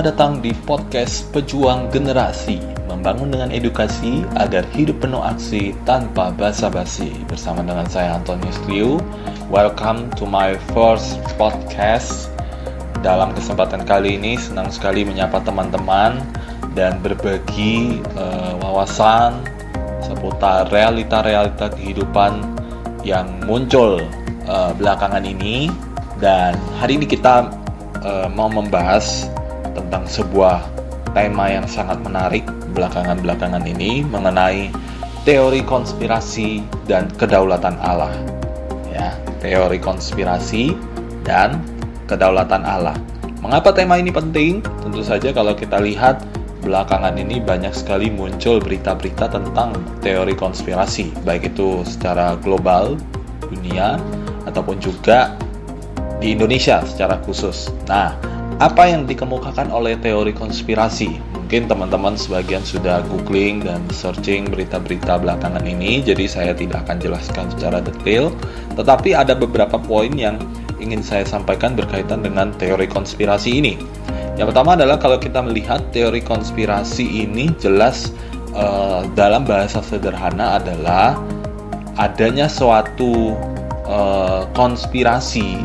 Selamat datang di podcast Pejuang Generasi. Membangun dengan edukasi agar hidup penuh aksi tanpa basa-basi. Bersama dengan saya Antonius Liu Welcome to my first podcast. Dalam kesempatan kali ini senang sekali menyapa teman-teman Dan berbagi uh, wawasan seputar realita-realita kehidupan yang muncul uh, belakangan ini. Dan hari ini kita uh, mau membahas tentang sebuah tema yang sangat menarik belakangan-belakangan ini mengenai teori konspirasi dan kedaulatan Allah. Ya, teori konspirasi dan kedaulatan Allah. Mengapa tema ini penting? Tentu saja kalau kita lihat belakangan ini banyak sekali muncul berita-berita tentang teori konspirasi, baik itu secara global, dunia, ataupun juga di Indonesia secara khusus. Nah, apa yang dikemukakan oleh teori konspirasi. Mungkin teman-teman sebagian sudah googling dan searching berita-berita belakangan ini, jadi saya tidak akan jelaskan secara detail. Tetapi ada beberapa poin yang ingin saya sampaikan berkaitan dengan teori konspirasi ini. Yang pertama adalah kalau kita melihat teori konspirasi ini jelas uh, dalam bahasa sederhana adalah adanya suatu uh, konspirasi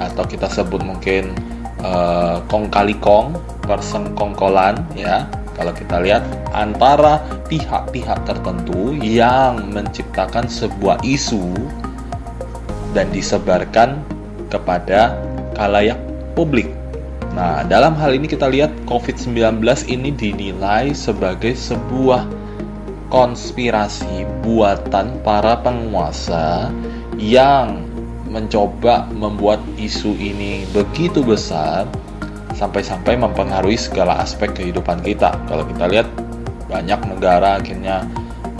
atau kita sebut mungkin uh, kong kali kong person kongkolan ya kalau kita lihat antara pihak-pihak tertentu yang menciptakan sebuah isu dan disebarkan kepada kalayak publik. Nah, dalam hal ini kita lihat COVID-19 ini dinilai sebagai sebuah konspirasi buatan para penguasa yang mencoba membuat isu ini begitu besar sampai-sampai mempengaruhi segala aspek kehidupan kita. Kalau kita lihat banyak negara akhirnya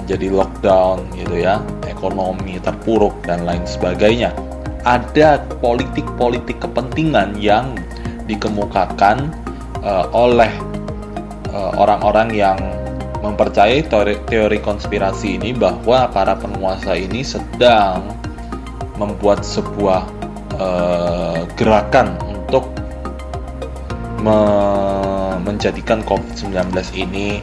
menjadi lockdown gitu ya, ekonomi terpuruk dan lain sebagainya. Ada politik-politik kepentingan yang dikemukakan uh, oleh eh, orang-orang uh, yang mempercayai teori, teori konspirasi ini bahwa para penguasa ini sedang membuat sebuah uh, gerakan untuk me menjadikan COVID-19 ini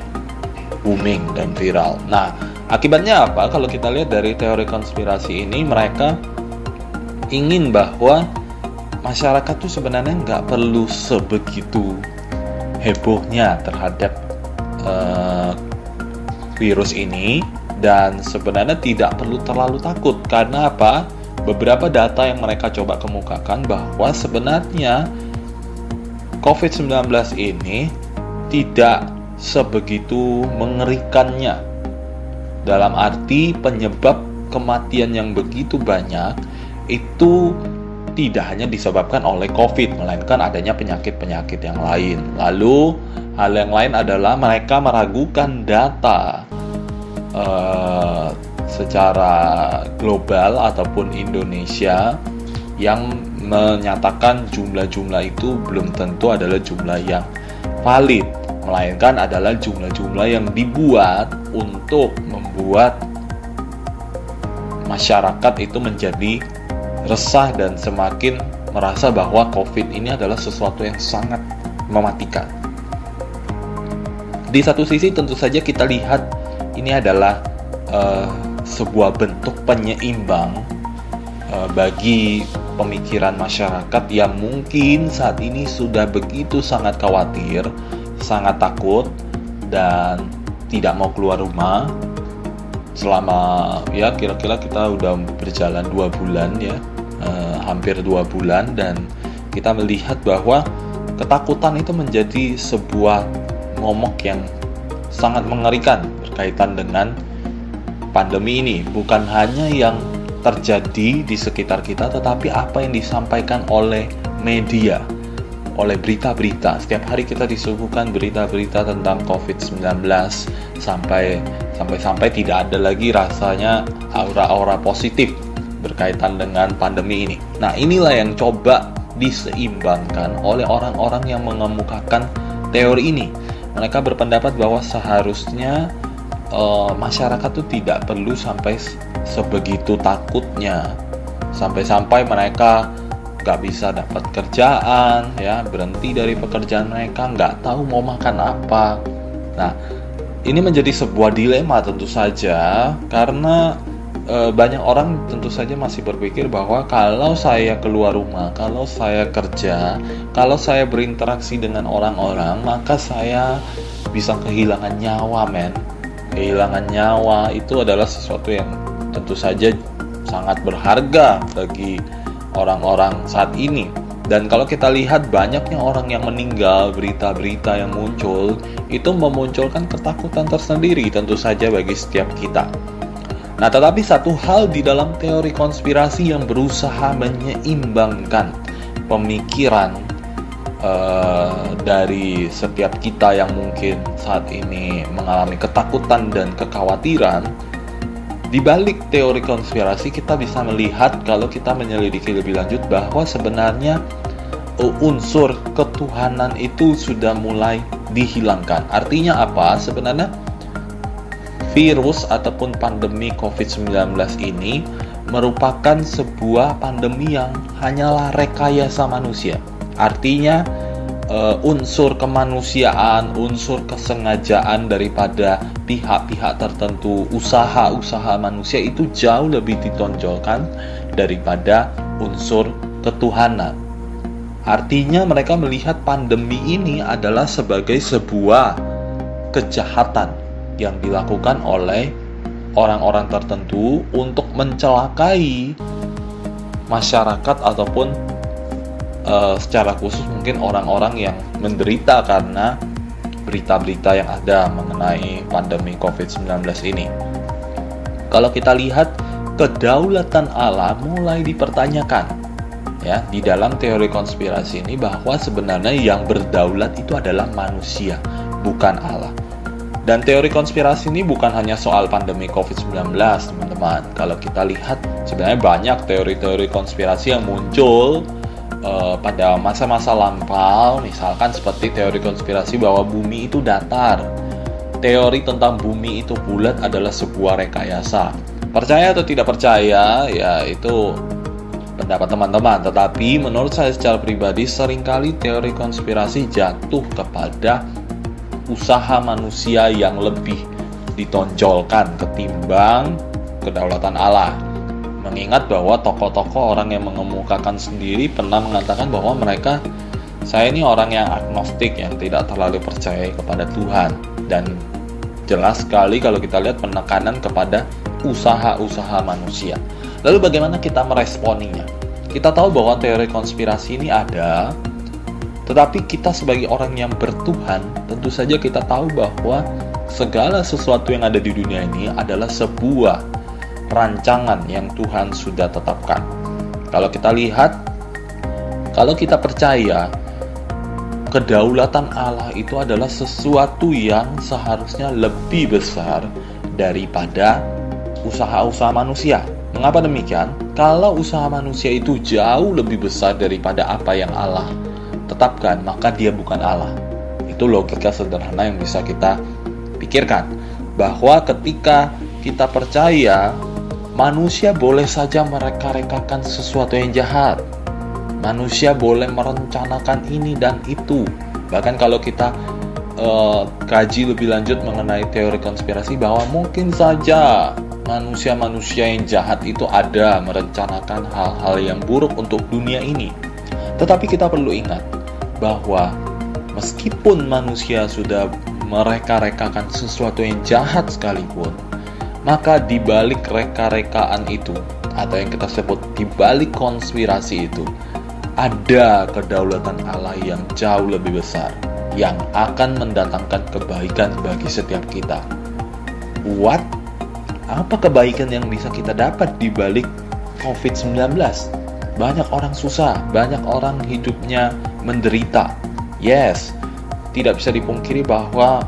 booming dan viral. Nah, akibatnya apa? Kalau kita lihat dari teori konspirasi ini, mereka ingin bahwa masyarakat tuh sebenarnya nggak perlu sebegitu hebohnya terhadap uh, virus ini dan sebenarnya tidak perlu terlalu takut karena apa? Beberapa data yang mereka coba kemukakan bahwa sebenarnya COVID-19 ini tidak sebegitu mengerikannya. Dalam arti penyebab kematian yang begitu banyak itu tidak hanya disebabkan oleh COVID, melainkan adanya penyakit-penyakit yang lain. Lalu, hal yang lain adalah mereka meragukan data uh, secara global ataupun Indonesia yang menyatakan jumlah-jumlah itu belum tentu adalah jumlah yang valid, melainkan adalah jumlah-jumlah yang dibuat untuk membuat masyarakat itu menjadi resah dan semakin merasa bahwa COVID ini adalah sesuatu yang sangat mematikan. Di satu sisi tentu saja kita lihat ini adalah uh, sebuah bentuk penyeimbang uh, bagi pemikiran masyarakat yang mungkin saat ini sudah begitu sangat khawatir, sangat takut dan tidak mau keluar rumah selama ya kira-kira kita udah berjalan dua bulan ya uh, hampir dua bulan dan kita melihat bahwa ketakutan itu menjadi sebuah momok yang sangat mengerikan berkaitan dengan pandemi ini bukan hanya yang terjadi di sekitar kita tetapi apa yang disampaikan oleh media oleh berita-berita setiap hari kita disuguhkan berita-berita tentang COVID-19 sampai sampai sampai tidak ada lagi rasanya aura-aura positif berkaitan dengan pandemi ini. Nah, inilah yang coba diseimbangkan oleh orang-orang yang mengemukakan teori ini. Mereka berpendapat bahwa seharusnya uh, masyarakat tuh tidak perlu sampai sebegitu takutnya sampai-sampai mereka gak bisa dapat kerjaan, ya berhenti dari pekerjaan mereka, nggak tahu mau makan apa. Nah, ini menjadi sebuah dilema tentu saja karena e, banyak orang tentu saja masih berpikir bahwa kalau saya keluar rumah, kalau saya kerja, kalau saya berinteraksi dengan orang-orang, maka saya bisa kehilangan nyawa, men. Kehilangan nyawa itu adalah sesuatu yang tentu saja sangat berharga bagi orang-orang saat ini. Dan kalau kita lihat banyaknya orang yang meninggal, berita-berita yang muncul, itu memunculkan ketakutan tersendiri tentu saja bagi setiap kita. Nah, tetapi satu hal di dalam teori konspirasi yang berusaha menyeimbangkan pemikiran uh, dari setiap kita yang mungkin saat ini mengalami ketakutan dan kekhawatiran, di balik teori konspirasi kita bisa melihat kalau kita menyelidiki lebih lanjut bahwa sebenarnya unsur ketuhanan itu sudah mulai dihilangkan. Artinya apa? Sebenarnya virus ataupun pandemi COVID-19 ini merupakan sebuah pandemi yang hanyalah rekayasa manusia. Artinya uh, unsur kemanusiaan, unsur kesengajaan daripada pihak-pihak tertentu, usaha-usaha manusia itu jauh lebih ditonjolkan daripada unsur ketuhanan. Artinya mereka melihat pandemi ini adalah sebagai sebuah kejahatan yang dilakukan oleh orang-orang tertentu untuk mencelakai masyarakat ataupun uh, secara khusus mungkin orang-orang yang menderita karena berita-berita yang ada mengenai pandemi COVID-19 ini. Kalau kita lihat kedaulatan Allah mulai dipertanyakan ya di dalam teori konspirasi ini bahwa sebenarnya yang berdaulat itu adalah manusia, bukan Allah. Dan teori konspirasi ini bukan hanya soal pandemi COVID-19, teman-teman. Kalau kita lihat, sebenarnya banyak teori-teori konspirasi yang muncul uh, pada masa-masa lampau, misalkan seperti teori konspirasi bahwa bumi itu datar. Teori tentang bumi itu bulat adalah sebuah rekayasa. Percaya atau tidak percaya, ya itu pendapat teman-teman. Tetapi menurut saya secara pribadi sering kali teori konspirasi jatuh kepada usaha manusia yang lebih ditonjolkan ketimbang kedaulatan Allah mengingat bahwa tokoh-tokoh orang yang mengemukakan sendiri pernah mengatakan bahwa mereka saya ini orang yang agnostik yang tidak terlalu percaya kepada Tuhan dan jelas sekali kalau kita lihat penekanan kepada usaha-usaha manusia. Lalu bagaimana kita meresponinya? Kita tahu bahwa teori konspirasi ini ada, tetapi kita sebagai orang yang bertuhan, tentu saja kita tahu bahwa segala sesuatu yang ada di dunia ini adalah sebuah rancangan yang Tuhan sudah tetapkan. Kalau kita lihat, kalau kita percaya kedaulatan Allah itu adalah sesuatu yang seharusnya lebih besar daripada usaha-usaha manusia. Mengapa demikian? Kalau usaha manusia itu jauh lebih besar daripada apa yang Allah tetapkan, maka dia bukan Allah. Itu logika sederhana yang bisa kita pikirkan. Bahwa ketika kita percaya Manusia boleh saja mereka-rekakan sesuatu yang jahat. Manusia boleh merencanakan ini dan itu. Bahkan kalau kita uh, kaji lebih lanjut mengenai teori konspirasi bahwa mungkin saja manusia-manusia yang jahat itu ada merencanakan hal-hal yang buruk untuk dunia ini. Tetapi kita perlu ingat bahwa meskipun manusia sudah mereka-rekakan sesuatu yang jahat sekalipun, maka di balik reka-rekaan itu atau yang kita sebut di balik konspirasi itu ada kedaulatan Allah yang jauh lebih besar yang akan mendatangkan kebaikan bagi setiap kita. What? Apa kebaikan yang bisa kita dapat di balik COVID-19? Banyak orang susah, banyak orang hidupnya menderita. Yes, tidak bisa dipungkiri bahwa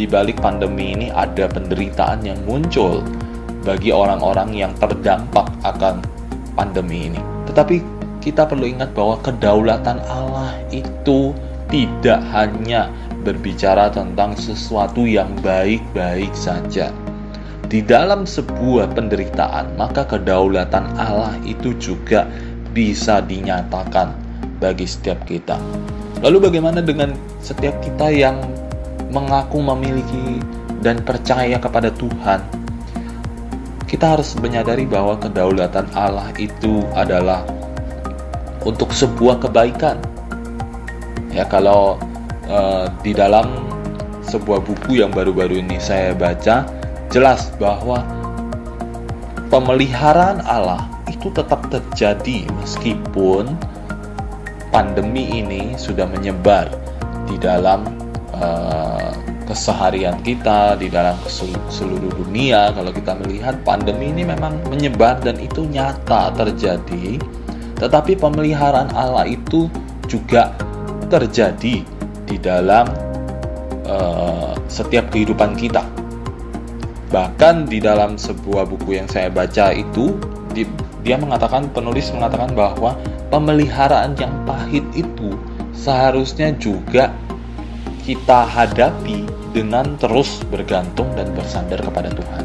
di balik pandemi ini ada penderitaan yang muncul bagi orang-orang yang terdampak akan pandemi ini. Tetapi kita perlu ingat bahwa kedaulatan Allah itu tidak hanya berbicara tentang sesuatu yang baik-baik saja. Di dalam sebuah penderitaan, maka kedaulatan Allah itu juga bisa dinyatakan bagi setiap kita. Lalu bagaimana dengan setiap kita yang mengaku memiliki dan percaya kepada Tuhan? Kita harus menyadari bahwa kedaulatan Allah itu adalah untuk sebuah kebaikan. Ya, kalau uh, di dalam sebuah buku yang baru-baru ini saya baca, jelas bahwa pemeliharaan Allah itu tetap terjadi meskipun pandemi ini sudah menyebar di dalam uh, keseharian kita di dalam seluruh dunia. Kalau kita melihat pandemi ini memang menyebar dan itu nyata terjadi. Tetapi pemeliharaan Allah itu juga terjadi di dalam uh, setiap kehidupan kita. Bahkan di dalam sebuah buku yang saya baca itu, di, dia mengatakan penulis mengatakan bahwa pemeliharaan yang pahit itu seharusnya juga kita hadapi dengan terus bergantung dan bersandar kepada Tuhan.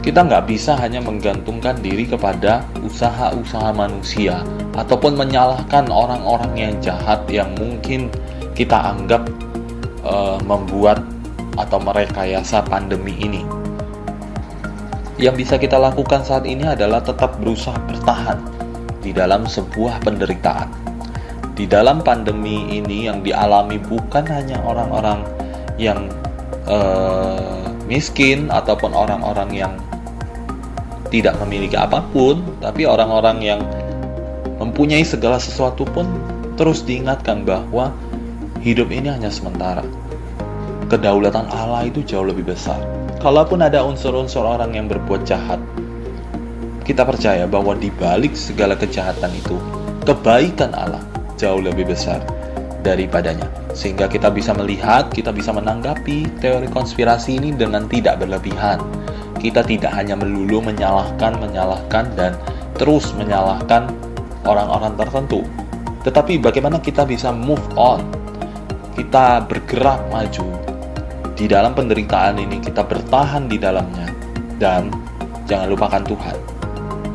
Kita nggak bisa hanya menggantungkan diri kepada usaha-usaha manusia ataupun menyalahkan orang-orang yang jahat yang mungkin kita anggap uh, membuat atau merekayasa pandemi ini. Yang bisa kita lakukan saat ini adalah tetap berusaha bertahan di dalam sebuah penderitaan. Di dalam pandemi ini yang dialami bukan hanya orang-orang yang uh, miskin ataupun orang-orang yang tidak memiliki apa pun, tapi orang-orang yang mempunyai segala sesuatu pun terus diingatkan bahwa hidup ini hanya sementara kedaulatan Allah itu jauh lebih besar. Kalaupun ada unsur-unsur orang yang berbuat jahat, kita percaya bahwa di balik segala kejahatan itu, kebaikan Allah jauh lebih besar daripadanya. Sehingga kita bisa melihat, kita bisa menanggapi teori konspirasi ini dengan tidak berlebihan. Kita tidak hanya melulu menyalahkan, menyalahkan, dan terus menyalahkan orang-orang tertentu. Tetapi bagaimana kita bisa move on, kita bergerak maju di dalam penderitaan ini kita bertahan di dalamnya dan jangan lupakan Tuhan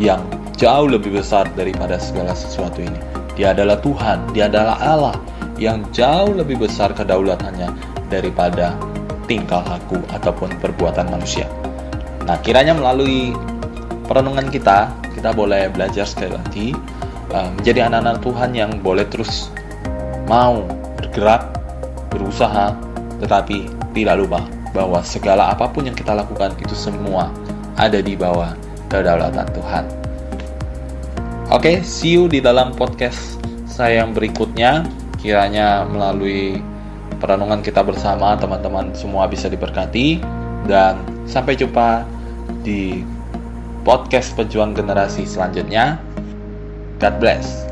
yang jauh lebih besar daripada segala sesuatu ini. Dia adalah Tuhan, dia adalah Allah yang jauh lebih besar kedaulatannya daripada tingkah laku ataupun perbuatan manusia. Nah, kiranya melalui perenungan kita, kita boleh belajar sekali lagi uh, menjadi anak-anak Tuhan yang boleh terus mau bergerak, berusaha, tetapi tidak lupa bahwa segala apa pun yang kita lakukan itu semua ada di bawah kedaulatan Tuhan. Oke, okay, see you di dalam podcast saya yang berikutnya. Kiranya melalui perenungan kita bersama teman-teman semua bisa diberkati dan sampai jumpa di podcast pejuang generasi selanjutnya. God bless.